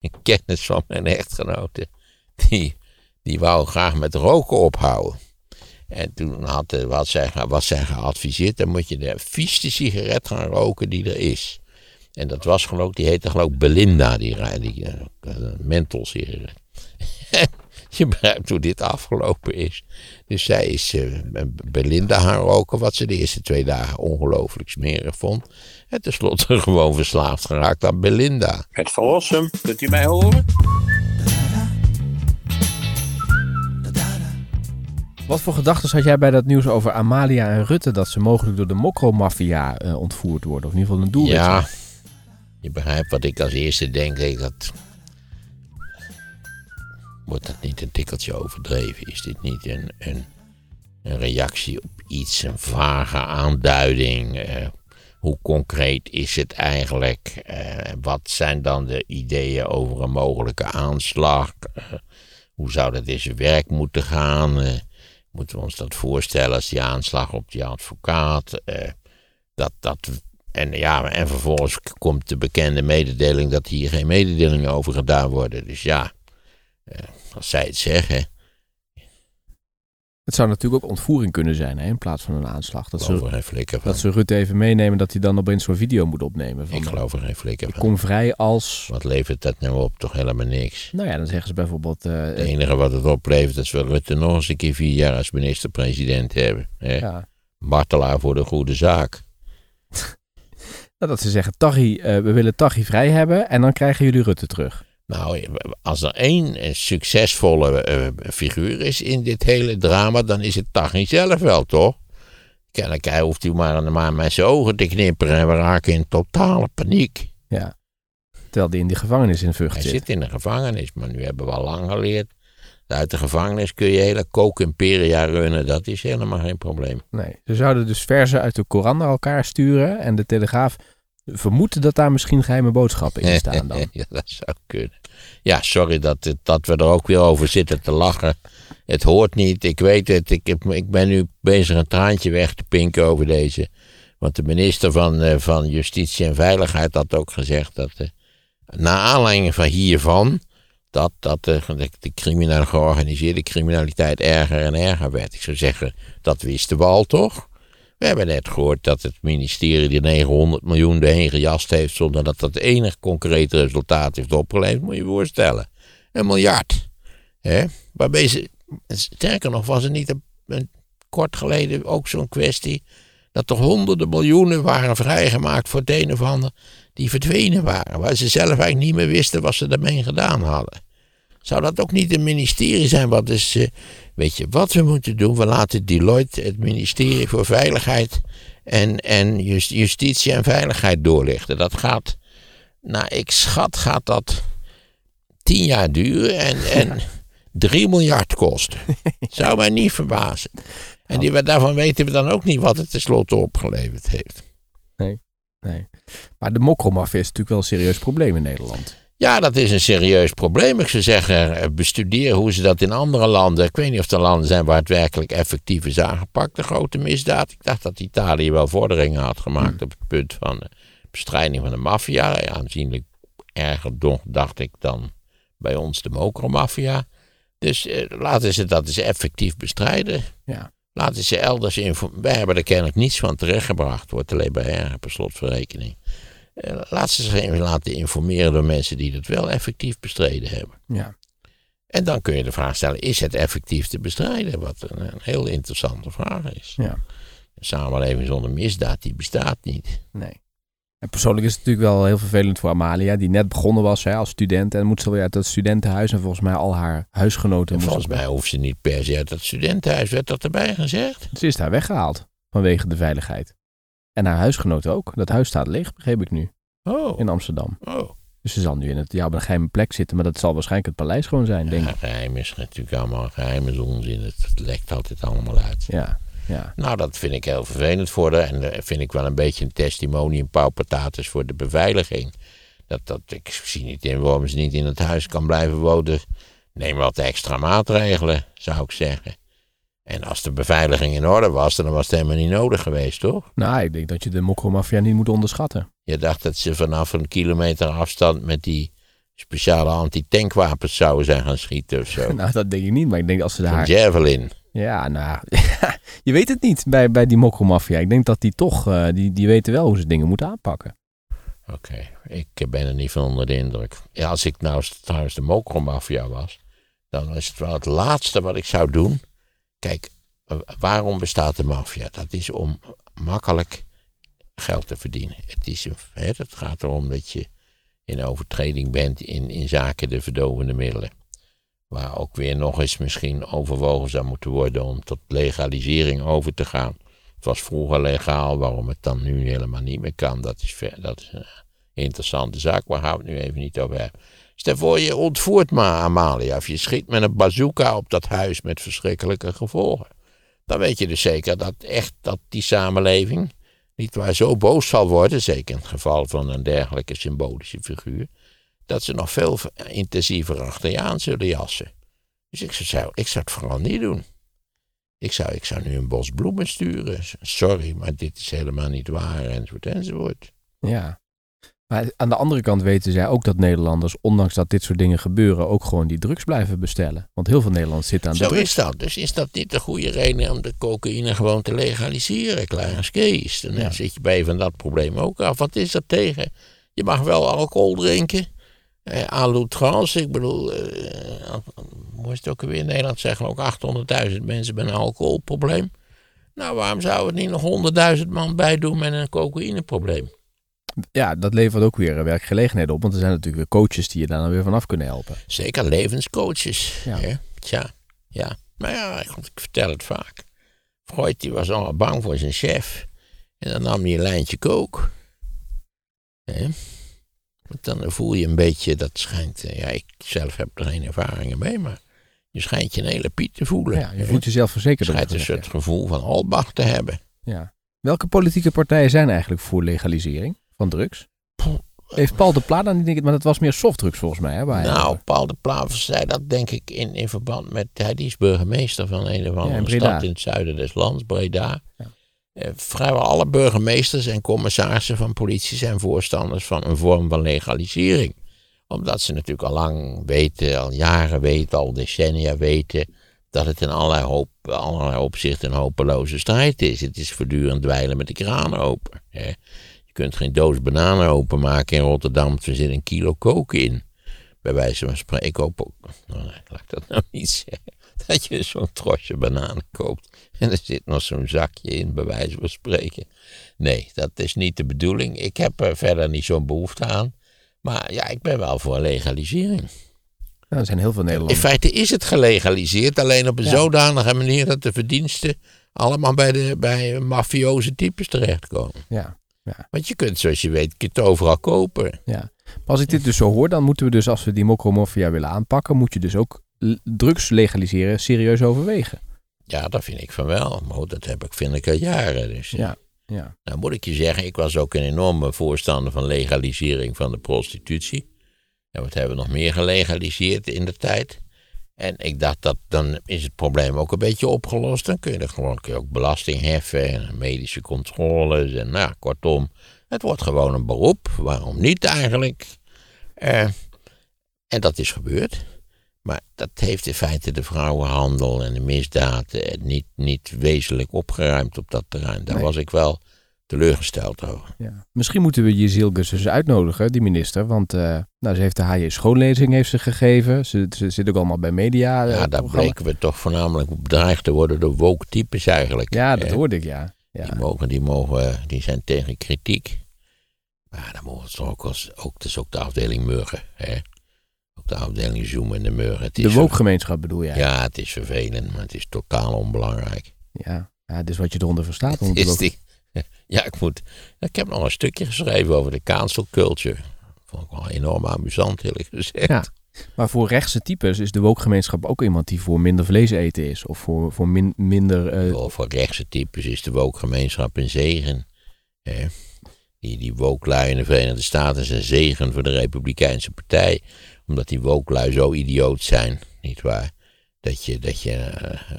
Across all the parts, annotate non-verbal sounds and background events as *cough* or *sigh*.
een kennis van mijn echtgenote, die, die wou graag met roken ophouden. En toen had, eh, was, zij, was zij geadviseerd, dan moet je de vieste sigaret gaan roken die er is. En dat was geloof die heette geloof ik Belinda, die, die uh, menthol sigaret. *laughs* je begrijpt hoe dit afgelopen is. Dus zij is uh, Belinda gaan roken, wat ze de eerste twee dagen ongelooflijk smerig vond. En tenslotte *laughs* gewoon verslaafd geraakt aan Belinda. Het verlossen, kunt u mij horen? Wat voor gedachten had jij bij dat nieuws over Amalia en Rutte... dat ze mogelijk door de mokromafia uh, ontvoerd worden? Of in ieder geval een doel Ja, je begrijpt wat ik als eerste denk. Ik dat... Wordt dat niet een tikkeltje overdreven? Is dit niet een, een, een reactie op iets, een vage aanduiding? Uh, hoe concreet is het eigenlijk? Uh, wat zijn dan de ideeën over een mogelijke aanslag? hoe zou dat in zijn werk moeten gaan? Moeten we ons dat voorstellen als die aanslag op die advocaat? Dat, dat, en, ja, en vervolgens komt de bekende mededeling dat hier geen mededelingen over gedaan worden. Dus ja, als zij het zeggen. Het zou natuurlijk ook ontvoering kunnen zijn hè, in plaats van een aanslag. Dat, ze, dat ze Rutte even meenemen dat hij dan opeens zo'n video moet opnemen. Van, ik geloof er geen flikker van. Ik kom vrij als... Wat levert dat nou op? Toch helemaal niks. Nou ja, dan zeggen ze bijvoorbeeld... Uh, het enige wat het oplevert is we Rutte nog eens een keer vier jaar als minister-president hebben. Hè? Ja. Martelaar voor de goede zaak. *laughs* nou, dat ze zeggen, Taghi, uh, we willen Taghi vrij hebben en dan krijgen jullie Rutte terug. Nou, als er één succesvolle uh, figuur is in dit hele drama, dan is het Taghi zelf wel, toch? Kennelijk hij hoeft u maar, maar met zijn ogen te knipperen en we raken in totale paniek. Ja, terwijl die in die gevangenis in Vught hij zit. Hij zit in de gevangenis, maar nu hebben we al lang geleerd. Uit de gevangenis kun je hele kook-imperia runnen, dat is helemaal geen probleem. Nee, ze zouden dus verzen uit de Koran naar elkaar sturen en de Telegraaf vermoeden dat daar misschien geheime boodschappen in *laughs* staan dan. ja, dat zou kunnen. Ja, sorry dat, dat we er ook weer over zitten te lachen. Het hoort niet, ik weet het. Ik, heb, ik ben nu bezig een traantje weg te pinken over deze. Want de minister van, uh, van Justitie en Veiligheid had ook gezegd dat... Uh, na aanleiding van hiervan... dat, dat de, de criminele, georganiseerde criminaliteit erger en erger werd. Ik zou zeggen, dat wisten we al toch? We hebben net gehoord dat het ministerie die 900 miljoen erheen gejast heeft zonder dat dat enig concreet resultaat heeft opgeleverd. Moet je je voorstellen. Een miljard. Hè? Waarbij ze, sterker nog, was er niet een, kort geleden ook zo'n kwestie dat er honderden miljoenen waren vrijgemaakt voor het een of ander die verdwenen waren. Waar ze zelf eigenlijk niet meer wisten wat ze ermee gedaan hadden. Zou dat ook niet een ministerie zijn wat is, uh, weet je wat we moeten doen? We laten Deloitte, het ministerie voor Veiligheid en, en Justitie en Veiligheid doorlichten. Dat gaat, nou ik schat gaat dat tien jaar duren en, *laughs* en 3 miljard kosten. Zou mij niet verbazen. En die, daarvan weten we dan ook niet wat het tenslotte opgeleverd heeft. Nee, nee. Maar de mokromafia is natuurlijk wel een serieus probleem in Nederland. Ja, dat is een serieus probleem. Ik zou zeggen, bestudeer hoe ze dat in andere landen. Ik weet niet of er landen zijn waar het werkelijk effectief is aangepakt, de grote misdaad. Ik dacht dat Italië wel vorderingen had gemaakt hmm. op het punt van de bestrijding van de maffia. Aanzienlijk erger, dacht ik, dan bij ons de mokromafia. Dus eh, laten ze dat eens effectief bestrijden. Ja. Laten ze elders informeren. Wij hebben er kennelijk niets van terechtgebracht. Wordt alleen bij erger per slotverrekening. Uh, laat ze zich even laten informeren door mensen die het wel effectief bestreden hebben. Ja. En dan kun je de vraag stellen: is het effectief te bestrijden? Wat een, een heel interessante vraag is. Ja. Een samenleving zonder misdaad, die bestaat niet. Nee. En persoonlijk is het natuurlijk wel heel vervelend voor Amalia, die net begonnen was hè, als student. En moet ze weer uit dat studentenhuis en volgens mij al haar huisgenoten. En volgens mij hoeft ze niet per se uit dat studentenhuis, werd dat erbij gezegd? Ze is daar weggehaald vanwege de veiligheid. En haar huisgenoten ook. Dat huis staat leeg, begreep ik nu. Oh. In Amsterdam. Oh. Dus ze zal nu in het, ja, op een geheime plek zitten, maar dat zal waarschijnlijk het paleis gewoon zijn, ja, denk ik. geheim is natuurlijk allemaal geheim is onzin. Het, het lekt altijd allemaal uit. Ja, ja. Nou, dat vind ik heel vervelend voor haar. En dat vind ik wel een beetje een testimonium paupatatus voor de beveiliging. Dat, dat, ik zie niet in waarom ze niet in het huis kan blijven wonen. Neem wat extra maatregelen, zou ik zeggen. En als de beveiliging in orde was, dan was het helemaal niet nodig geweest, toch? Nou, ik denk dat je de mokromafia niet moet onderschatten. Je dacht dat ze vanaf een kilometer afstand met die speciale antitankwapens zouden zijn gaan schieten of zo. *laughs* Nou, dat denk ik niet, maar ik denk als ze Een daar... javelin. Ja, nou, *laughs* je weet het niet bij, bij die mokromafia. Ik denk dat die toch, eh, die, die weten wel hoe ze dingen moeten aanpakken. Oké, ik ben er niet van onder de indruk. Ja, als ik nou trouwens de mokromafia was, dan is het wel het laatste wat ik zou doen. Kijk, waarom bestaat de maffia? Dat is om makkelijk geld te verdienen. Het, is een, het gaat erom dat je in overtreding bent in, in zaken de verdovende middelen. Waar ook weer nog eens misschien overwogen zou moeten worden om tot legalisering over te gaan. Het was vroeger legaal, waarom het dan nu helemaal niet meer kan, dat is, ver, dat is een interessante zaak, waar gaan we het nu even niet over hebben. Stel voor je ontvoert maar Amalia, of je schiet met een bazooka op dat huis met verschrikkelijke gevolgen. Dan weet je dus zeker dat echt dat die samenleving niet waar zo boos zal worden, zeker in het geval van een dergelijke symbolische figuur, dat ze nog veel intensiever achter je aan zullen jassen. Dus ik zou, ik zou het vooral niet doen. Ik zou, ik zou nu een bos bloemen sturen. Sorry, maar dit is helemaal niet waar, enzovoort, enzovoort. Ja. Maar aan de andere kant weten zij ook dat Nederlanders, ondanks dat dit soort dingen gebeuren, ook gewoon die drugs blijven bestellen. Want heel veel Nederlanders zitten aan de Zo drugs. is dat. Dus is dat niet de goede reden om de cocaïne gewoon te legaliseren, Clarence Kees? Dan Ja. zit je bij van dat probleem ook af. Wat is er tegen? Je mag wel alcohol drinken. Eh, à ik bedoel, eh, hoe is het ook weer in Nederland zeggen, ook 800.000 mensen met een alcoholprobleem. Nou, waarom zou het niet nog 100.000 man bij doen met een cocaïneprobleem? Ja, dat levert ook weer werkgelegenheden op. Want er zijn natuurlijk weer coaches die je daar dan weer vanaf kunnen helpen. Zeker levenscoaches. Ja. Hè? Tja, ja. Maar ja, ik, ik vertel het vaak. Freud die was allemaal bang voor zijn chef. En dan nam hij een lijntje kook. Hè? Want dan voel je een beetje, dat schijnt, eh, ja, ik zelf heb er geen ervaringen mee, maar je schijnt je een hele piet te voelen. Ja, je voelt jezelf je verzekerd. schijnt een soort gevoel van Albach te hebben. Ja. Welke politieke partijen zijn eigenlijk voor legalisering van drugs? Heeft Paul de Pla dan niet, denk ik, maar dat was meer softdrugs volgens mij. Hè, Nou, Paul de Plavers zei dat denk ik in, in verband met... Hij is burgemeester van een of Ja, andere in Breda. stad in het zuiden des lands, Breda. Ja. Eh, vrijwel alle burgemeesters en commissarissen van politie zijn voorstanders van een vorm van legalisering. Omdat ze natuurlijk al lang weten, al jaren weten, al decennia weten... dat het in allerlei, hoop, allerlei opzichten een hopeloze strijd is. Het is voortdurend dweilen met de kraan open. Hè. Je kunt geen doos bananen openmaken in Rotterdam, er zit een kilo kook in. Bij wijze van spreken, ik hoop ook, nou, nee, laat ik dat nou *laughs* niet zeggen, dat je zo'n trosje bananen koopt en er zit nog zo'n zakje in, bij wijze van spreken. Nee, dat is niet de bedoeling. Ik heb er verder niet zo'n behoefte aan. Maar ja, ik ben wel voor legalisering. Nou, er zijn heel veel In Nederlanders. feite is het gelegaliseerd, alleen op een Ja. zodanige manier dat de verdiensten allemaal bij, de, bij mafioze types terechtkomen. Ja, Want je kunt, zoals je weet, het overal kopen. ja. Maar als ik dit dus zo hoor, dan moeten we dus, als we die mokromafia willen aanpakken, moet je dus ook drugs legaliseren serieus overwegen. Ja, dat vind ik van wel. Maar dat heb ik, vind ik al jaren. Dus. Ja, ja. Nou moet ik je zeggen, ik was ook een enorme voorstander van legalisering van de prostitutie. En wat hebben we nog meer gelegaliseerd in de tijd? En ik dacht dat dan is het probleem ook een beetje opgelost. Dan kun je er gewoon kun je ook belasting heffen en medische controles. En nou, kortom, het wordt gewoon een beroep. Waarom niet eigenlijk? Eh, en dat is gebeurd. Maar dat heeft in feite de vrouwenhandel en de misdaden niet, niet wezenlijk opgeruimd op dat terrein. Daar Nee. was ik wel teleurgesteld over. ja. Misschien moeten we Jezilke dus uitnodigen, die minister. Want eh, nou, ze heeft de HJ schoonlezing heeft ze gegeven. Ze, ze zit ook allemaal bij media. eh, Ja, daar bleken we toch voornamelijk bedreigd te worden door woke types eigenlijk. Ja, dat Eh, hoorde ik, ja. ja. Die, mogen, die, mogen, die zijn tegen kritiek. Maar dan mogen ze toch ook, als, ook, het is ook de afdeling Murgen. Hè? Ook de afdeling Zoom en de Murgen. Het is De woke-gemeenschap bedoel jij? Ja, het is vervelend, maar het is totaal onbelangrijk. Ja, ja dus wat je eronder verstaat. onder de Is die, ja, ik moet. Ik heb nog een stukje geschreven over de cancel culture. Vond ik wel enorm amusant, eerlijk gezegd. Ja. Maar voor rechtse types is de woke-gemeenschap ook iemand die voor minder vlees eten is. Of voor, voor min- minder... eh, Voor, voor rechtse types is de woke-gemeenschap een zegen. Hè? Die, die woke-lui in de Verenigde Staten is een zegen voor de Republikeinse Partij. Omdat die woke-lui zo idioot zijn, nietwaar? Dat je, dat je eh,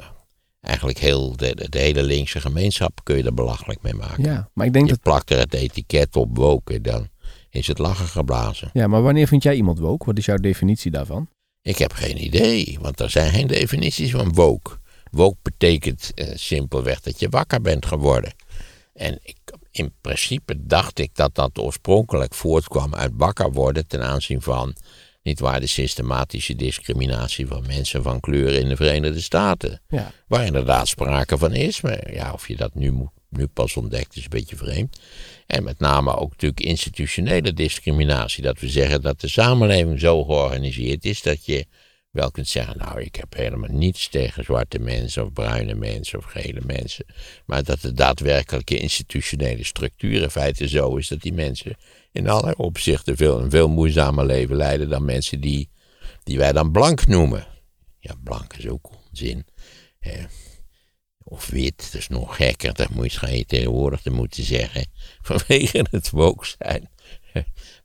eigenlijk heel de, de, hele linkse gemeenschap kun je er belachelijk mee maken. ja, maar ik denk Je dat... plakt er het etiket op woke, dan is het lachen geblazen. Ja, maar wanneer vind jij iemand woke? Wat is jouw definitie daarvan? Ik heb geen idee, want er zijn geen definities van woke. Woke betekent eh, simpelweg dat je wakker bent geworden. En ik, in principe dacht ik dat dat oorspronkelijk voortkwam uit wakker worden ten aanzien van, niet waar, de systematische discriminatie van mensen van kleur in de Verenigde Staten. Ja. Waar inderdaad sprake van is, maar ja, of je dat nu, moet- nu pas ontdekt is een beetje vreemd. En met name ook natuurlijk institutionele discriminatie. Dat we zeggen dat de samenleving zo georganiseerd is dat je wel kunt zeggen, nou ik heb helemaal niets tegen zwarte mensen of bruine mensen of gele mensen. Maar dat de daadwerkelijke institutionele structuur in feite zo is dat die mensen in allerlei opzichten veel, een veel moeizamer leven leiden dan mensen die, die wij dan blank noemen. Ja, blank is ook onzin. Eh, of wit, dat is nog gekker. Dat moet je tegenwoordig te moeten zeggen. *laughs* Vanwege het woke zijn.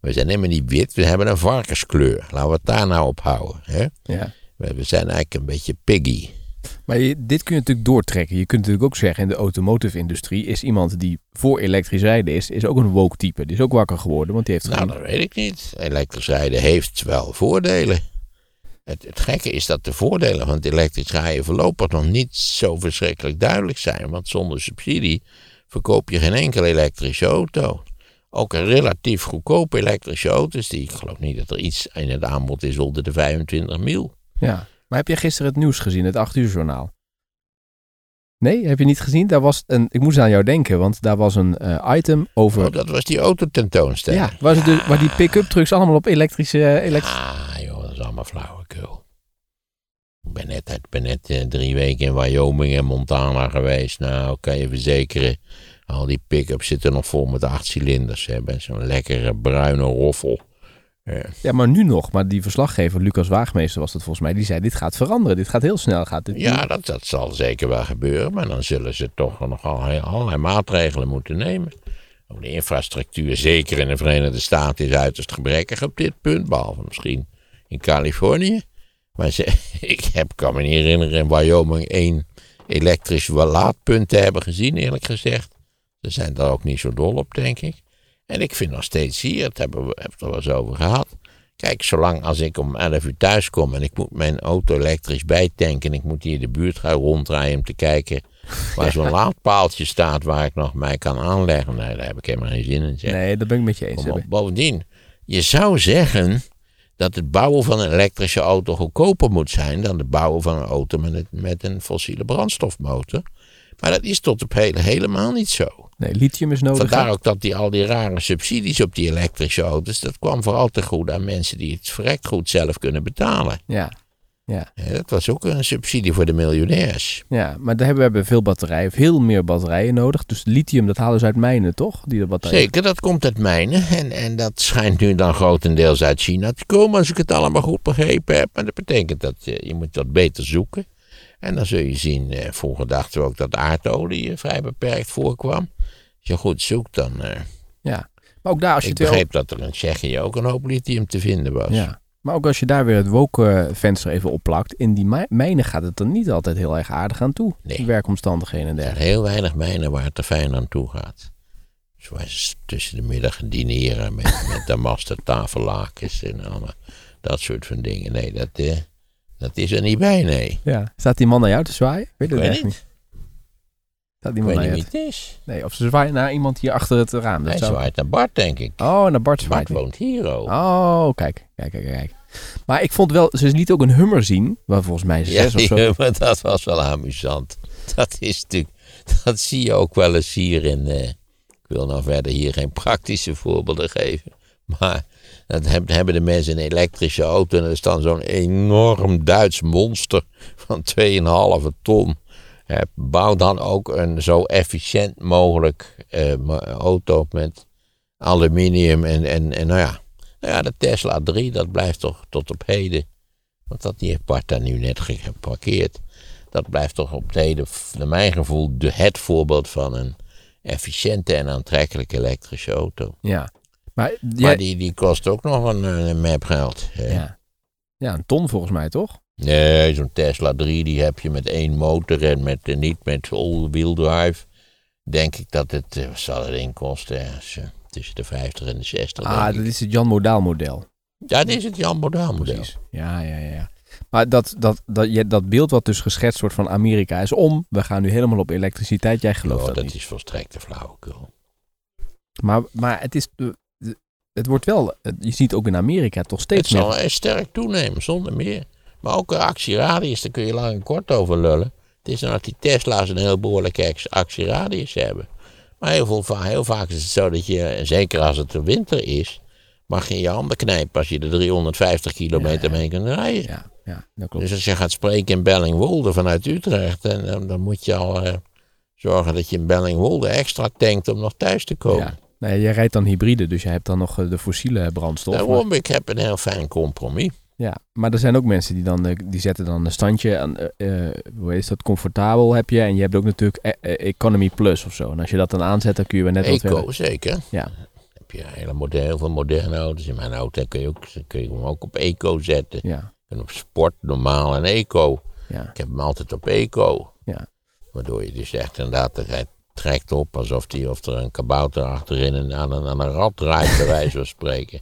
We zijn helemaal niet wit, we hebben een varkenskleur. Laten we het daar nou op houden. Hè? Ja. We we zijn eigenlijk een beetje piggy. Maar je- dit kun je natuurlijk doortrekken. Je kunt natuurlijk ook zeggen, in de automotive-industrie is iemand die voor elektrisch rijden is, is ook een woke type. Die is ook wakker geworden, want die heeft Nou, geen- dat weet ik niet. Elektrisch rijden heeft wel voordelen. Het, het gekke is dat de voordelen van het elektrisch rijden voorlopig nog niet zo verschrikkelijk duidelijk zijn. Want zonder subsidie verkoop je geen enkele elektrische auto. Ook een relatief goedkope elektrische auto's, die ik geloof niet dat er iets in het aanbod is onder de 25 mil. Ja. Maar heb je gisteren het nieuws gezien, het 8 uur journaal? Nee, heb je niet gezien? Daar was een, ik moest aan jou denken, want daar was een eh, item over... Oh, dat was die autotentoonstelling. ja, waar, dus, waar die pick-up trucks allemaal op elektrische... elekt- Ah, joh, dat is allemaal flauwekul. Ik ben net, ik ben net eh, drie weken in Wyoming en Montana geweest. Nou, kan je verzekeren, al die pick-ups zitten nog vol met acht cilinders. Hè, met zo'n lekkere bruine roffel. Ja, maar nu nog. Maar die verslaggever, Lucas Waagmeester was dat volgens mij, die zei dit gaat veranderen. Dit gaat heel snel. Gaat dit ja, dat, dat zal zeker wel gebeuren, maar dan zullen ze toch nog allerlei, allerlei maatregelen moeten nemen. Ook de infrastructuur, zeker in de Verenigde Staten, is uiterst gebrekkig op dit punt, behalve misschien in Californië. Maar ze, *laughs* ik heb, kan me niet herinneren in Wyoming één elektrisch laadpunt te hebben gezien, eerlijk gezegd. Ze zijn daar ook niet zo dol op, denk ik. En ik vind nog steeds hier, het hebben we hebben het er wel eens over gehad. Kijk, zolang als ik om 11 uur thuis kom en ik moet mijn auto elektrisch bijtanken en ik moet hier de buurt gaan ronddraaien om te kijken waar zo'n *laughs* laadpaaltje staat waar ik nog mij kan aanleggen. Nee, daar heb ik helemaal geen zin in. Zeg. Nee, dat ben ik met je eens. Op. Bovendien, je zou zeggen dat het bouwen van een elektrische auto goedkoper moet zijn dan het bouwen van een auto met een, met een fossiele brandstofmotor. Maar dat is tot op heden helemaal niet zo. Nee, lithium is nodig. Vandaar ook dat die, al die rare subsidies op die elektrische auto's, dat kwam vooral te goed aan mensen die het verrekt goed zelf kunnen betalen. Ja. Ja, Dat was ook een subsidie voor de miljonairs. ja, maar daar hebben we veel batterijen, veel meer batterijen nodig. Dus lithium, dat halen ze uit mijnen, toch? Die de batterijen. Zeker, dat komt uit mijnen. En, en dat schijnt nu dan grotendeels uit China te komen, als ik het allemaal goed begrepen heb. Maar dat betekent dat je, je moet dat beter zoeken. En dan zul je zien, eh, vroeger dachten we ook dat aardolie eh, vrij beperkt voorkwam. Als je goed zoekt, dan... eh, Ja. Maar ook daar, als je ik begreep dat er in Tsjechië ook een hoop lithium te vinden was. Ja. Maar ook als je daar weer het woke-venster even opplakt, in die mi- mijnen gaat het er niet altijd heel erg aardig aan toe. Nee. Die werkomstandigheden en Er zijn dergelijke. heel weinig mijnen waar het er fijn aan toe gaat. Zoals tussen de middag dineren met, *laughs* met damasten tafellakens en allemaal dat soort van dingen. Nee, dat, eh, dat is er niet bij, nee. Ja. Staat die man naar jou te zwaaien? Weet Ik weet niet. Staat weet naar niet wie het is. Nee, of ze zwaaien naar iemand hier achter het raam. Dat Hij zou... zwaait naar Bart, denk ik. Oh, naar Bart zwaait. Bart woont hier ook. Oh, kijk. Kijk, kijk, kijk. Maar ik vond wel, ze liet ook een hummer zien, waar volgens mij ja, zes of zo. ja, maar dat was wel amusant. Dat is natuurlijk, dat zie je ook wel eens hier in. eh, ik wil nou verder hier geen praktische voorbeelden geven. Maar dat heb- hebben de mensen een elektrische auto en er is dan zo'n enorm Duits monster van 2,5 ton. Eh, bouw dan ook een zo efficiënt mogelijk eh, auto met aluminium en, en, en nou ja. Nou ja, de Tesla 3, dat blijft toch tot op heden. Want dat die heeft Bart daar nu net ge- geparkeerd. Dat blijft toch op het heden, naar mijn gevoel, de, het voorbeeld van een efficiënte en aantrekkelijke elektrische auto. Ja. Maar, die, die kost ook nog een, eh, een map geld. ja. ja, een ton volgens mij, toch? Nee, zo'n Tesla 3 die heb je met één motor en met, eh, niet met all-wheel drive. Denk ik dat het, eh, wat zal het in kosten? Ergens, tussen de 50 en de 60. Ah, dat is het Jan Modaal model. Ja, dit is het Jan Modaal model. Precies. Ja, ja, ja. Maar dat, dat, dat, je, dat beeld wat dus geschetst wordt van Amerika is om. We gaan nu helemaal op elektriciteit. Jij gelooft Oh, dat, dat niet. is volstrekt te flauwekul. Maar, maar het is... eh, Het wordt wel... Je ziet ook in Amerika toch Het steeds meer... zal eh, sterk toenemen, zonder meer. Maar ook een actieradius, daar kun je lang en kort over lullen. Het is nou dat die Tesla's een heel behoorlijke actieradius hebben. Maar heel, veel, heel vaak is het zo dat je, zeker als het de winter is, mag je in je handen knijpen als je er 350 kilometer mee kunt rijden. Ja, ja, dat klopt. Dus als je gaat spreken in Bellingwolde vanuit Utrecht, en, dan- moet je al eh, zorgen dat je in Bellingwolde extra tankt om nog thuis te komen. ja. Nee, jij rijdt dan hybride, dus je hebt dan nog eh, de fossiele brandstof. maar- Daarom, ik heb een heel fijn compromis. Ja, maar er zijn ook mensen die dan eh, die zetten dan een standje aan, eh, eh, hoe is dat, comfortabel heb je. En je hebt ook natuurlijk Economy Plus of zo. En als je dat dan aanzet, dan kun je weer net Eco, zeker. Ja. heb je hele moderne, heel veel moderne auto's. In mijn auto kun je, ook, kun je hem ook op eco zetten. Ja, En op sport, normaal en eco. ja, Ik heb hem altijd op eco. Ja. Waardoor je dus echt inderdaad, hij trekt op alsof die, of er een kabouter achterin een, aan, een, aan een rad draait, bij wijze van spreken.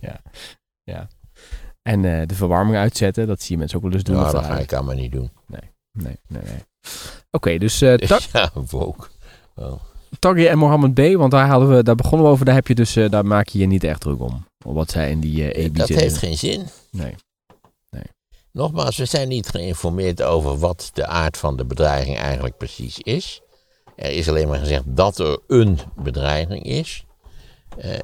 En eh, de verwarming uitzetten, dat zie je mensen ook wel eens doen. Ja, of dat de- ga ik allemaal niet doen. Nee, nee, nee. Oké, dus eh *laughs* Ta- ja, ook. Wel. Taghi en Mohammed B, want daar, hadden we, daar begonnen we over. Daar, heb je dus, eh, daar maak je je niet echt druk om. Wat zij in die eh EB Dat heeft geen zin. Nee. Nogmaals, we zijn niet geïnformeerd over wat de aard van de bedreiging eigenlijk precies is. Er is alleen maar gezegd dat er een bedreiging is. Eh,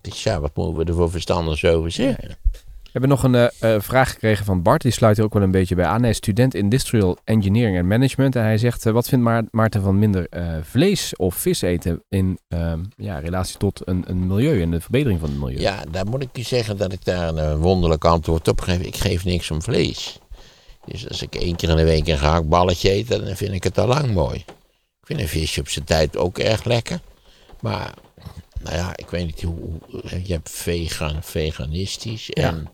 dus ja, wat moeten we er voor verstandigs over zeggen? We hebben nog een eh, eh, vraag gekregen van Bart. Die sluit er ook wel een beetje bij aan. Hij is student Industrial Engineering and Management. En hij zegt, eh, wat vindt Maar- Maarten van minder vlees of vis eten in ehm, ja, relatie tot een, een milieu en de verbetering van het milieu? Ja, daar moet ik u zeggen dat ik daar een wonderlijk antwoord op geef. Ik geef niks om vlees. Dus als ik één keer in de week een gehaktballetje eet, dan vind ik het al lang mooi. Ik vind een visje op zijn tijd ook erg lekker. Maar, nou ja, ik weet niet hoe... hoe- Je hebt vegan, veganistisch en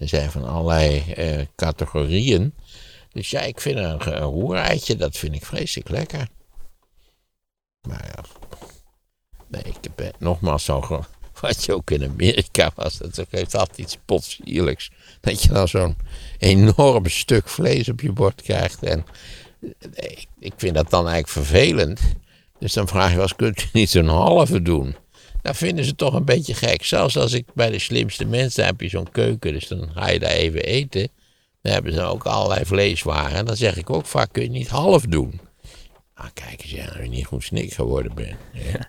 er zijn van allerlei eh, categorieën. Dus ja, ik vind een, een roereitje, dat vind ik vreselijk lekker. Maar ja, nee, ik heb eh, nogmaals zo... ge- *laughs* Wat je ook in Amerika was, dat geeft altijd iets potsierlijks. Dat je dan zo'n enorm stuk vlees op je bord krijgt. En eh, ik vind dat dan eigenlijk vervelend. Dus dan vraag je wel eens, kunt u niet zo'n halve doen? Dat vinden ze toch een beetje gek. Zelfs als ik bij de slimste mensen heb je zo'n keuken, dus dan ga je daar even eten. Dan hebben ze ook allerlei vleeswaren. En dan zeg ik ook vaak, kun je niet half doen? Ah, kijk eens, ja, dat je niet goed snik geworden bent. Ja.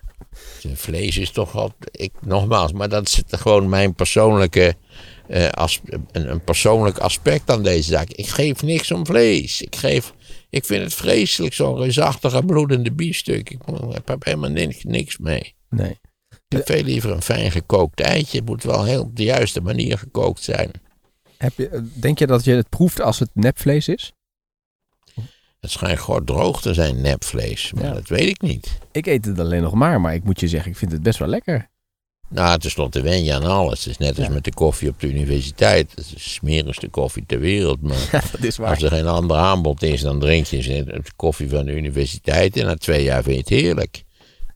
Dus Vlees is toch wel, ik, nogmaals, maar dat is gewoon mijn persoonlijke, eh, as- een, een persoonlijk aspect aan deze zaak. Ik geef niks om vlees. Ik, geef, ik vind het vreselijk, zo'n reusachtige bloedende biefstuk. Ik, heb helemaal niks, niks mee. Nee. Ik heb veel liever een fijn gekookt eitje. Het moet wel heel op de juiste manier gekookt zijn. Heb je, denk je dat je het proeft als het nepvlees is? Het schijnt gewoon droog te zijn, nepvlees. Maar Ja. dat weet ik niet. Ik eet het alleen nog maar, maar ik moet je zeggen, ik vind het best wel lekker. Nou, tenslotte wen je aan alles. Het is net als Ja. met de koffie op de universiteit. Het is de smerigste koffie ter wereld. Maar *laughs* Ja, dat is als er geen ander aanbod is, dan drink je de koffie van de universiteit. En na twee jaar vind je het heerlijk.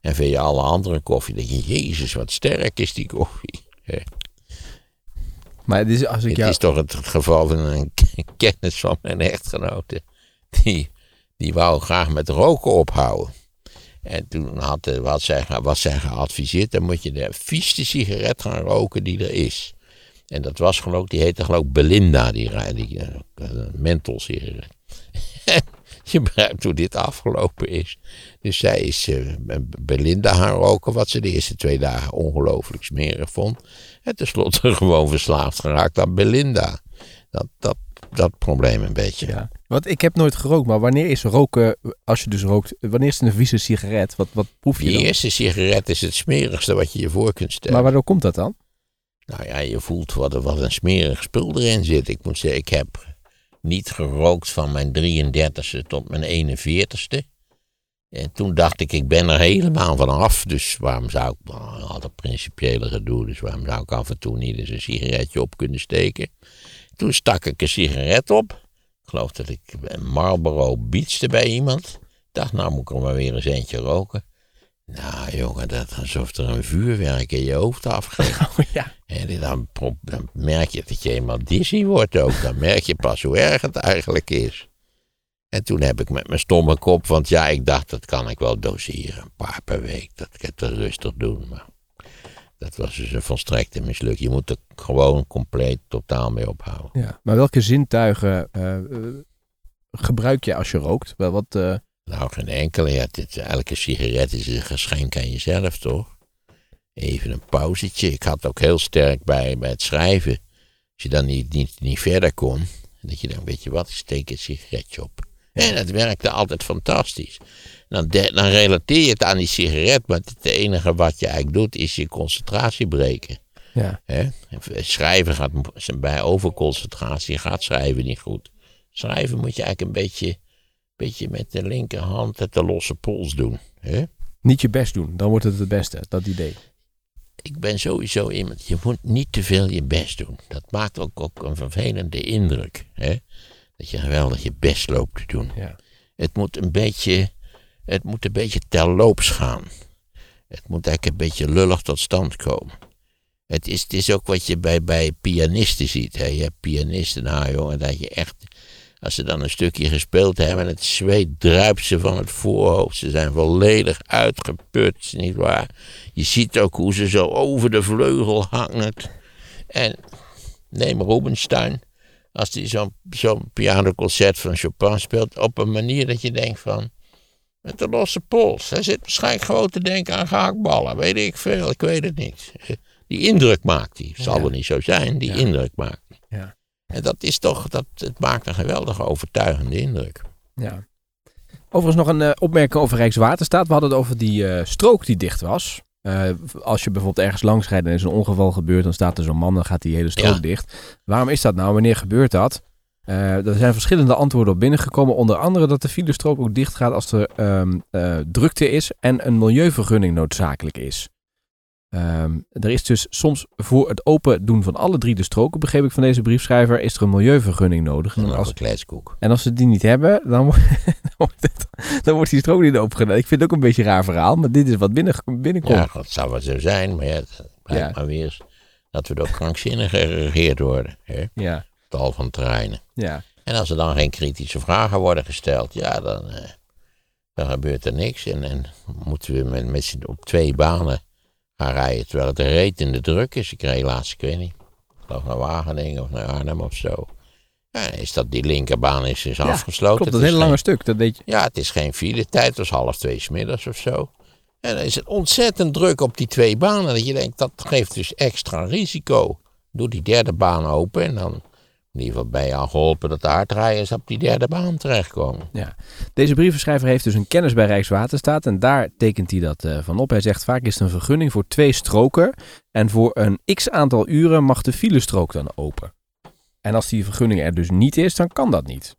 En vind je alle andere koffie, denk je, jezus, wat sterk is die koffie. Maar het is, als ik Het jou... is toch het geval van een *laughs* kennis van mijn echtgenote. Die, die wou graag met roken ophouden. En toen had, de- wat zij, was zij geadviseerd, dan moet je de vieste sigaret gaan roken die er is. En dat was geloof ik, die heette geloof ik Belinda, die, ra- die eh, eh, mentholsigaret. Je begrijpt hoe dit afgelopen is. Dus zij is eh, Belinda gaan roken, wat ze de eerste twee dagen ongelooflijk smerig vond. En tenslotte *laughs* gewoon verslaafd geraakt aan Belinda. Dat, dat, dat probleem een beetje. Ja. Want ik heb nooit gerookt, maar wanneer is roken, als je dus rookt, wanneer is het een vieze sigaret? Wat, wat proef je Die dan? eerste sigaret is het smerigste wat je je voor kunt stellen. Maar waardoor komt dat dan? Nou ja, je voelt wat, er- wat een smerig spul erin zit. Ik moet zeggen, ik heb niet gerookt van mijn 33ste tot mijn 41ste. En toen dacht ik, ik ben er helemaal van af. Dus waarom zou ik, nou, een principiële gedoe, dus waarom zou ik af en toe niet eens een sigaretje op kunnen steken? Toen stak ik een sigaret op. Ik geloof dat ik een Marlboro bietste bij iemand. Ik dacht, nou moet ik er maar weer eens eentje roken. Nou, jongen, dat alsof er een vuurwerk in je hoofd afgaat. *laughs* Oh ja. En dan, merk je dat je eenmaal dizzy wordt ook. Dan merk je pas hoe erg het eigenlijk is. En toen heb ik met mijn stomme kop, want ja, ik dacht dat kan ik wel doseren. Een paar per week, dat ik het rustig doen. Maar dat was dus een volstrekte misluk. Je moet er gewoon compleet totaal mee ophouden. ja. Maar welke zintuigen eh, eh, gebruik je als je rookt? Wel wat, eh, Nou, geen enkele. Ja, dit, elke sigaret is een geschenk aan jezelf, toch? Even een pauzetje. Ik had ook heel sterk bij, bij het schrijven. Als je dan niet, niet, niet verder kon, dat je dan, weet je wat, ik steek een sigaretje op. En dat werkte altijd fantastisch. Dan, de- dan relateer je het aan die sigaret, maar het enige wat je eigenlijk doet, is je concentratie breken. ja. Schrijven gaat bij overconcentratie gaat schrijven niet goed. Schrijven moet je eigenlijk een beetje, beetje met de linkerhand het de losse pols doen. Hè? niet je best doen, dan wordt het het beste, dat idee. Ik ben sowieso iemand, je moet niet te veel je best doen. Dat maakt ook, ook een vervelende indruk. Hè? Dat je geweldig je best loopt te doen. Ja. Het moet een beetje, het moet een beetje terloops gaan. Het moet eigenlijk een beetje lullig tot stand komen. Het is, het is ook wat je bij, bij pianisten ziet. Hè. Je hebt pianisten, nou jongen, dat je echt... Als ze dan een stukje gespeeld hebben en het zweet druipt ze van het voorhoofd. Ze zijn volledig uitgeput, nietwaar? Je ziet ook hoe ze zo over de vleugel hangen. En neem Rubinstein, als hij zo'n zo'n pianoconcert van Chopin speelt, op een manier dat je denkt van, met de losse pols. Hij zit waarschijnlijk gewoon te denken aan gehaktballen, weet ik veel, ik weet het niet. Die indruk maakt hij, zal Ja. wel niet zo zijn, die Ja. indruk maakt hij. Ja. En dat is toch, dat, het maakt een geweldige overtuigende indruk. Ja. Overigens nog een eh, opmerking over Rijkswaterstaat. We hadden het over die eh, strook die dicht was. Eh, als je bijvoorbeeld ergens langs rijdt en er is een ongeval gebeurd, dan staat er zo'n man, dan gaat die hele strook Ja. dicht. Waarom is dat nou? Wanneer gebeurt dat? Er zijn verschillende antwoorden op binnengekomen. Onder andere dat de filestrook ook dicht gaat als er ehm, eh, drukte is en een milieuvergunning noodzakelijk is. Ehm, er is dus soms voor het open doen van alle drie de stroken, begreep ik van deze briefschrijver, is er een milieuvergunning nodig. En Als kletskoek. en als ze die niet hebben, dan, wordt- *laughs* dan, wordt het, dan wordt die strook niet opengedaan. Ik vind het ook een beetje een raar verhaal, maar dit is wat binnen, binnenkomt. Ja, dat zou wel zo zijn, maar ja, het blijkt Ja. maar weer eens dat we door krankzinnig geregeerd worden. Hè? Ja, Tal van terreinen. ja, En als er dan geen kritische vragen worden gesteld, ja, dan, eh, dan gebeurt er niks. En, en moeten we met, met z'n- op twee banen gaan rijden, terwijl het reet in de druk is. Ik reed laatst, ik weet niet, ik geloof naar Wageningen of naar Arnhem of zo. Ja, is dat die linkerbaan is, is Ja, afgesloten. klopt. Dat Het is een hele lange stuk. Dat weet je. Ja, het is geen file tijd, het was half twee 's middags of zo. En dan is het ontzettend druk op die twee banen, dat je denkt, dat geeft dus extra risico. Doe die derde baan open en dan, in ieder geval je al geholpen dat de hardrijders op die derde baan terechtkomen. Deze brievenschrijver heeft dus een kennis bij Rijkswaterstaat en daar tekent hij dat eh, van op. Hij zegt vaak is het een vergunning voor twee stroken en voor een x aantal uren mag de filestrook dan open. En als die vergunning er dus niet is, dan kan dat niet.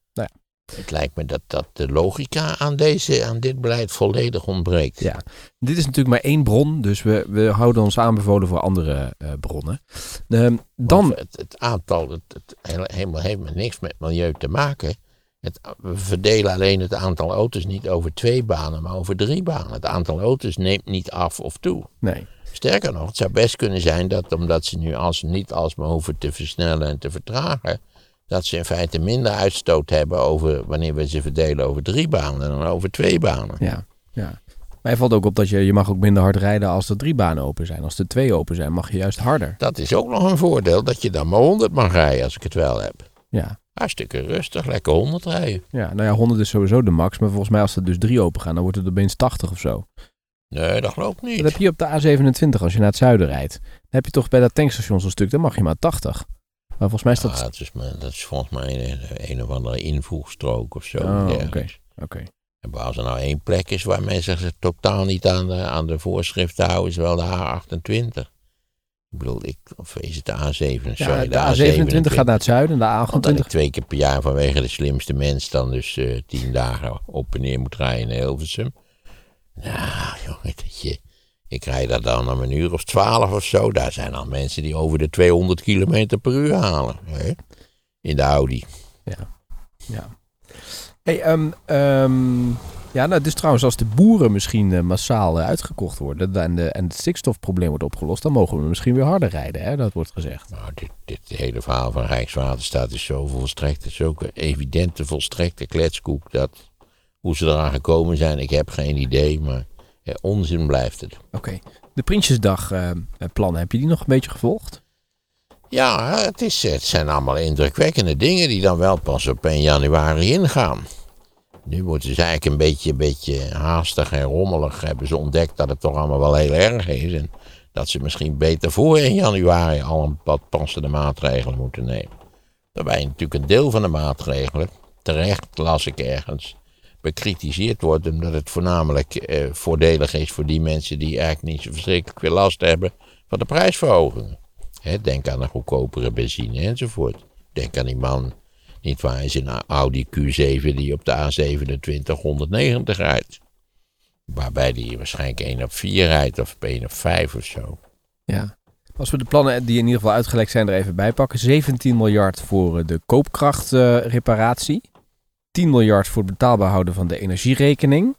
Het lijkt me dat, dat de logica aan, deze, aan dit beleid volledig ontbreekt. Ja, dit is natuurlijk maar één bron, dus we, we houden ons aanbevolen voor andere eh, bronnen. Ehm, dan, Het, het aantal, het, het hele- helemaal heeft met niks met milieu te maken. Het, we verdelen alleen het aantal auto's niet over twee banen, maar over drie banen. Het aantal auto's neemt niet af of toe. nee, Sterker nog, het zou best kunnen zijn dat omdat ze nu als, niet alsmaar hoeven te versnellen en te vertragen, dat ze in feite minder uitstoot hebben over wanneer we ze verdelen over drie banen dan over twee banen. ja, ja. Maar valt ook op dat je, je mag ook minder hard rijden als er drie banen open zijn. Als er twee open zijn, mag je juist harder. Dat is ook nog een voordeel, dat je dan maar 100 mag rijden als ik het wel heb. Ja, Hartstikke rustig, lekker 100 rijden. ja nou ja, 100 is sowieso de max, maar volgens mij als er dus drie open gaan, dan wordt het opeens 80 of zo. Nee, dat geloof ik niet. Dat heb je op de A27 als je naar het zuiden rijdt. Dan heb je toch bij dat tankstation zo'n stuk, dan mag je maar 80. Maar volgens mij is dat... Ah, dat, is, dat is volgens mij een, een of andere invoegstrook of zo. Oh. Oké. En als er nou één plek is waar mensen zich totaal niet aan de, aan de voorschriften houden, is wel de A28. Ik bedoel, ik, of is het de A7? Ja, Sorry, de A27 gaat naar het zuiden, de Omdat ik A28... twee keer per jaar vanwege de slimste mens dan dus eh, tien dagen op en neer moet rijden in Hilversum. Nou, jongen, dat je, ik rijd daar dan om een uur of twaalf of zo. Daar zijn al mensen die over de 200 kilometer per uur halen. Hè? In de Audi. Ja. ja. Hey, ehm, ehm, ja, nou, is trouwens als de boeren misschien eh, massaal eh, uitgekocht worden en, de, en het stikstofprobleem wordt opgelost, dan mogen we misschien weer harder rijden, hè? dat wordt gezegd. Nou, dit, dit hele verhaal van Rijkswaterstaat is zo volstrekt, het is ook een evidente volstrekte kletskoek dat hoe ze eraan gekomen zijn, ik heb geen idee, maar ja, onzin blijft het. Oké, de Prinsjesdag eh, heb je die nog een beetje gevolgd? Ja, het, is, het zijn allemaal indrukwekkende dingen die dan wel pas op 1 januari ingaan. Nu moeten ze eigenlijk een beetje, een beetje haastig en rommelig hebben ze ontdekt dat het toch allemaal wel heel erg is. En dat ze misschien beter voor 1 januari al een wat passende maatregelen moeten nemen. Daarbij natuurlijk een deel van de maatregelen, terecht las ik ergens, bekritiseerd wordt omdat het voornamelijk eh, voordelig is voor die mensen die eigenlijk niet zo verschrikkelijk veel last hebben van de prijsverhogingen. Hè, denk aan een goedkopere benzine enzovoort. Denk aan die man, niet waar, is een Audi Q7 die op de A27 190 rijdt. Waarbij die waarschijnlijk 1 op 4 rijdt of 1 op 5 of zo. Ja. Als we de plannen die in ieder geval uitgelekt zijn er even bij pakken. 17 miljard voor eh, de koopkrachtreparatie. 10 miljard voor het betaalbaar houden van de energierekening.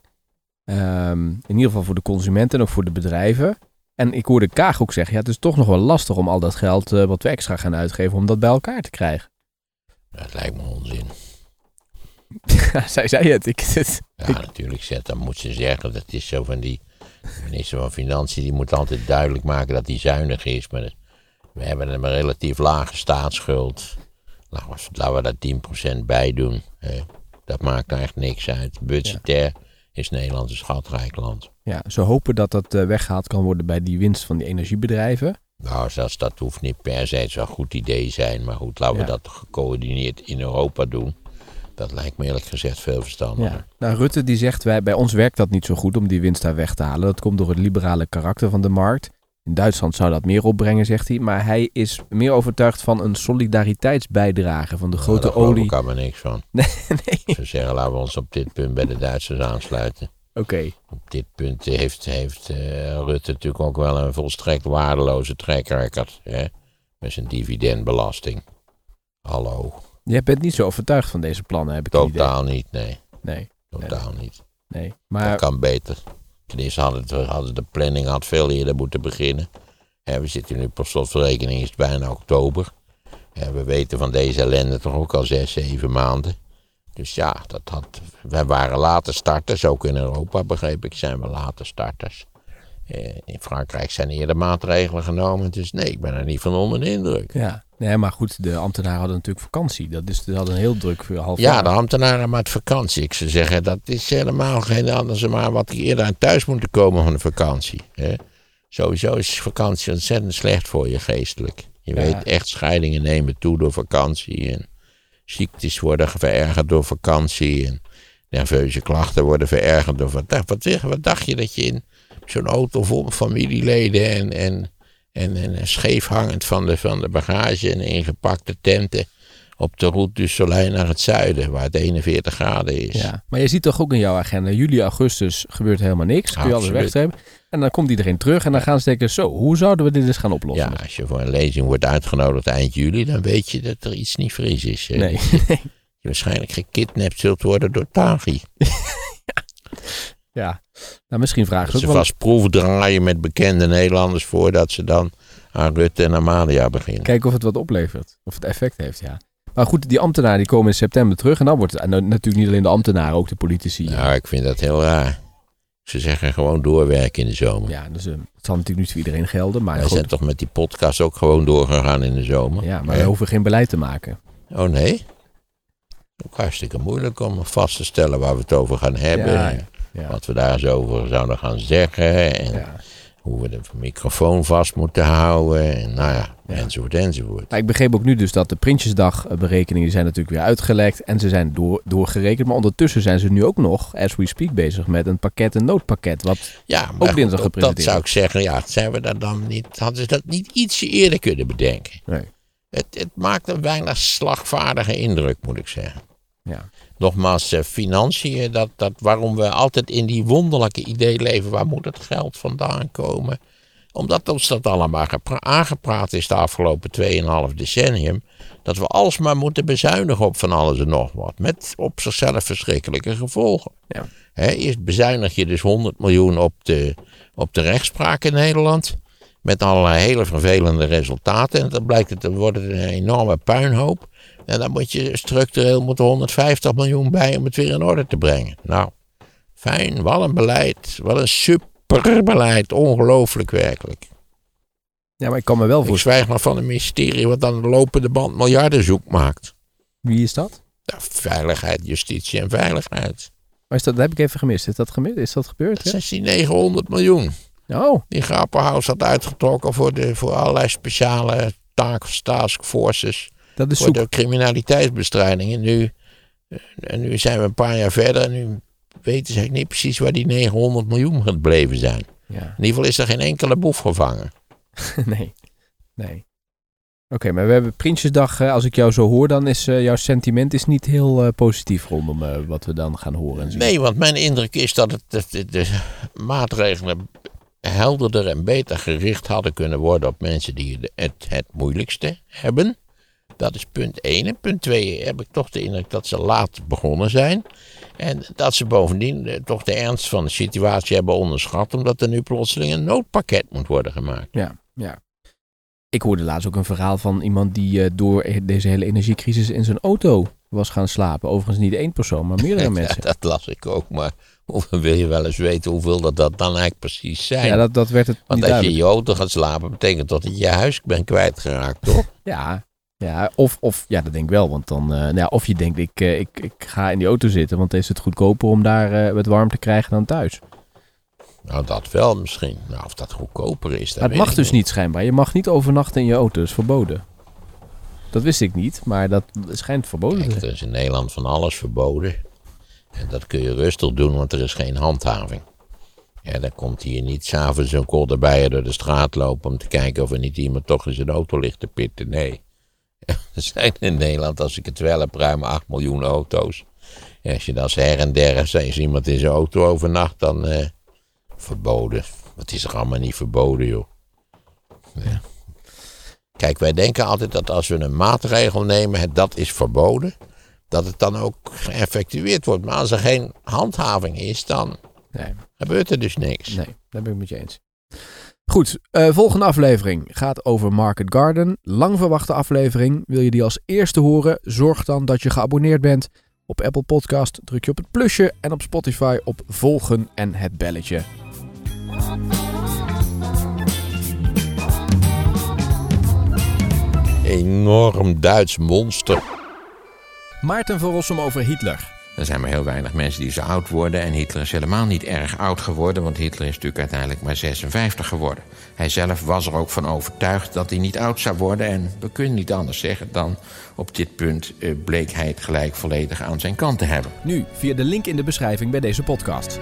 Ehm, in ieder geval voor de consumenten en ook voor de bedrijven. En ik hoorde Kaag ook zeggen, ja, het is toch nog wel lastig om al dat geld eh, wat we extra gaan uitgeven, om dat bij elkaar te krijgen. Dat lijkt me onzin. *laughs* Zij zei het. Ik, het Ja, natuurlijk, zet, dan moet ze zeggen, dat is zo van die minister van Financiën, die moet altijd duidelijk maken dat hij zuinig is. Maar we hebben een relatief lage staatsschuld. Laten we, laten we daar 10% bij doen. Hè. Dat maakt echt niks uit. Budgetair is Nederland een schatrijk land. ja, ze hopen dat dat eh, weggehaald kan worden bij die winst van die energiebedrijven. Nou, zelfs dat hoeft niet per se zo'n goed idee zijn. Maar goed, laten we Ja. dat gecoördineerd in Europa doen. Dat lijkt me eerlijk gezegd veel verstandiger. Ja. Nou, Rutte die zegt, wij, bij ons werkt dat niet zo goed om die winst daar weg te halen. Dat komt door het liberale karakter van de markt. In Duitsland zou dat meer opbrengen, zegt hij. Maar hij is meer overtuigd van een solidariteitsbijdrage van de Nou, grote daar olie. ik allemaal niks van. Nee, *laughs* nee. Ze zeggen, laten we ons op dit punt bij de Duitsers aansluiten. Oké. Op dit punt heeft, heeft eh, Rutte natuurlijk ook wel een volstrekt waardeloze record. Hè? Met zijn dividendbelasting. Hallo. Jij bent niet zo overtuigd van deze plannen, heb ik idee. Totaal niet, nee. Nee, Totaal niet. nee. Dat Maar kan beter. Ten eerste hadden, hadden de planning had veel eerder moeten beginnen. We zitten nu per slotverrekening is bijna oktober. We weten van deze ellende toch ook al zes, zeven maanden. Dus ja, dat had, wij waren late starters, ook in Europa begreep ik, zijn we late starters. Eh, in Frankrijk zijn eerder maatregelen genomen, dus nee, ik ben er niet van onder de indruk. ja, nee, maar goed, de ambtenaren hadden natuurlijk vakantie. Dat is, ze hadden een heel druk half Ja, jaar. de ambtenaren met vakantie. Ik zou zeggen, dat is helemaal geen anders maar wat die eerder aan thuis moeten komen van de vakantie. Hè? Sowieso is vakantie ontzettend slecht voor je geestelijk. Je Ja. weet echt, scheidingen nemen toe door vakantie. En ziektes worden verergerd door vakantie. En nerveuze klachten worden verergerd door vakantie. Wat, zeg- wat dacht je dat je in zo'n auto vol familieleden en, en, en, en scheef hangend van de, van de bagage en ingepakte tenten op de route du Soleil naar het zuiden, waar het 41 graden is. Ja, maar je ziet toch ook in jouw agenda, juli, augustus gebeurt helemaal niks. Kun je alles wegstrepen. En dan komt iedereen terug en dan gaan ze denken, zo, hoe zouden we dit eens gaan oplossen? Ja, als je voor een lezing wordt uitgenodigd eind juli, dan weet je dat er iets niet fris is. hè. Nee, *laughs* Je waarschijnlijk gekidnapt zult worden door Taghi. *laughs* ja. Nou, misschien vragen ze ze ook wel... vast proefdraaien met bekende Nederlanders voordat ze dan aan Rutte en Amalia beginnen. Kijken of het wat oplevert. Of het effect heeft, ja. Maar goed, die ambtenaren die komen in september terug. En dan wordt het natuurlijk niet alleen de ambtenaren, ook de politici. Nou, ik vind dat heel raar. Ze zeggen gewoon doorwerken in de zomer. Ja, dus eh, het zal natuurlijk niet voor iedereen gelden. Maar, Wij goed, zijn toch met die podcast ook gewoon doorgegaan in de zomer. ja, maar we hoeven geen beleid te maken. Oh nee? Ook hartstikke moeilijk om vast te stellen waar we het over gaan hebben. Ja, ja, ja. Wat we daar zo over zouden gaan zeggen. En Ja. hoe we de microfoon vast moeten houden. En nou ja, enzovoort enzovoort. Maar ik begreep ook nu dus dat de Prinsjesdag-berekeningen zijn natuurlijk weer uitgelekt. En ze zijn door, doorgerekend. Maar ondertussen zijn ze nu ook nog, as we speak, bezig met een pakket, een noodpakket. Wat Ja, Ook dinsdag dat- dat gepresenteerd. zou ik zeggen. Ja, zijn we dat dan niet, hadden ze dat niet ietsje eerder kunnen bedenken. Nee. Het, het maakt een weinig slagvaardige indruk, moet ik zeggen. Ja. Nogmaals, eh, financiën, dat, dat waarom we altijd in die wonderlijke idee leven. Waar moet het geld vandaan komen? Omdat ons dat allemaal gepra- aangepraat is de afgelopen 2,5 decennium. Dat we alsmaar moeten bezuinigen op van alles en nog wat. Met op zichzelf verschrikkelijke gevolgen. Ja. Hè, eerst bezuinig je dus 100 miljoen op de, op de rechtspraak in Nederland. Met allerlei hele vervelende resultaten. En dan blijkt het, dan wordt het een enorme puinhoop. En dan moet je structureel moet er 150 miljoen bij om het weer in orde te brengen. Nou, fijn, wat een beleid. Wat een superbeleid. Ongelooflijk werkelijk. Ja, maar ik kan me wel Ik voorstellen. zwijg nog van een ministerie wat aan de lopende band miljarden zoek maakt. Wie is dat? Ja, veiligheid, justitie en veiligheid. Maar is dat, dat heb ik even gemist. Is dat gemist? Is dat gebeurd? Dat die 900 miljoen. Oh, Die Grapperhaus had uitgetrokken voor, de, voor allerlei speciale taak, taskforces. Dat is Voor zoek. de criminaliteitsbestrijding. En nu, en nu zijn we een paar jaar verder. En nu weten ze niet precies waar die 900 miljoen gebleven zijn. Ja. In ieder geval is er geen enkele boef gevangen. *laughs* nee. Nee. Oké, maar we hebben Prinsjesdag. eh, als ik jou zo hoor, dan is eh, jouw sentiment is niet heel eh, positief rondom eh, wat we dan gaan horen en zien. Nee, want mijn indruk is dat het, de, de maatregelen helderder en beter gericht hadden kunnen worden op mensen die het, het moeilijkste hebben. Dat is punt 1. En punt 2 heb ik toch de indruk dat ze laat begonnen zijn. En dat ze bovendien eh, toch de ernst van de situatie hebben onderschat. Omdat er nu plotseling een noodpakket moet worden gemaakt. Ja, ja. Ik hoorde laatst ook een verhaal van iemand die eh, door deze hele energiecrisis in zijn auto was gaan slapen. Overigens niet één persoon, maar meerdere *laughs* Ja, mensen. dat las ik ook. Maar *laughs* wil je wel eens weten hoeveel dat, dat dan eigenlijk precies zijn? Ja, dat, dat werd het Want als je in je auto gaat slapen, betekent dat je je huis bent kwijtgeraakt, toch? *laughs* Ja, ja, of, of ja, dat denk ik wel. Want dan, eh, nou ja, of je denkt, ik, eh, ik, ik ga in die auto zitten, want is het goedkoper om daar eh, het warm te krijgen dan thuis. Nou, dat wel misschien. Nou, of dat goedkoper is, dat weet mag dus niet schijnbaar. Je mag niet overnachten in je auto, dat is verboden. Dat wist ik niet, maar dat schijnt verboden te zijn. er is in Nederland van alles verboden. En dat kun je rustig doen, want er is geen handhaving. Ja, dan komt hier niet s'avonds een kolderbijer door de straat lopen om te kijken of er niet iemand toch in zijn auto ligt te pitten. Nee. *laughs* Er zijn in Nederland, als ik het wel heb, ruim 8 miljoen auto's. En als je dan her en der eens iemand in zijn auto overnacht, dan eh, verboden. Wat is er allemaal niet verboden, joh. Ja. Kijk, wij denken altijd dat als we een maatregel nemen, het, dat is verboden, dat het dan ook geëffectueerd wordt. Maar als er geen handhaving is, dan Nee, gebeurt er dus niks. nee, daar ben ik met je eens. Goed, eh, volgende aflevering gaat over Market Garden. Lang verwachte aflevering. Wil je die als eerste horen? Zorg dan dat je geabonneerd bent. Op Apple Podcast druk je op het plusje en op Spotify op volgen en het belletje. Enorm Duits monster. Maarten van Rossum over Hitler. Er zijn maar heel weinig mensen die zo oud worden. En Hitler is helemaal niet erg oud geworden, want Hitler is natuurlijk uiteindelijk maar 56 geworden. Hij zelf was er ook van overtuigd dat hij niet oud zou worden. En we kunnen niet anders zeggen dan op dit punt eh, bleek hij het gelijk volledig aan zijn kant te hebben. Nu via de link in de beschrijving bij deze podcast.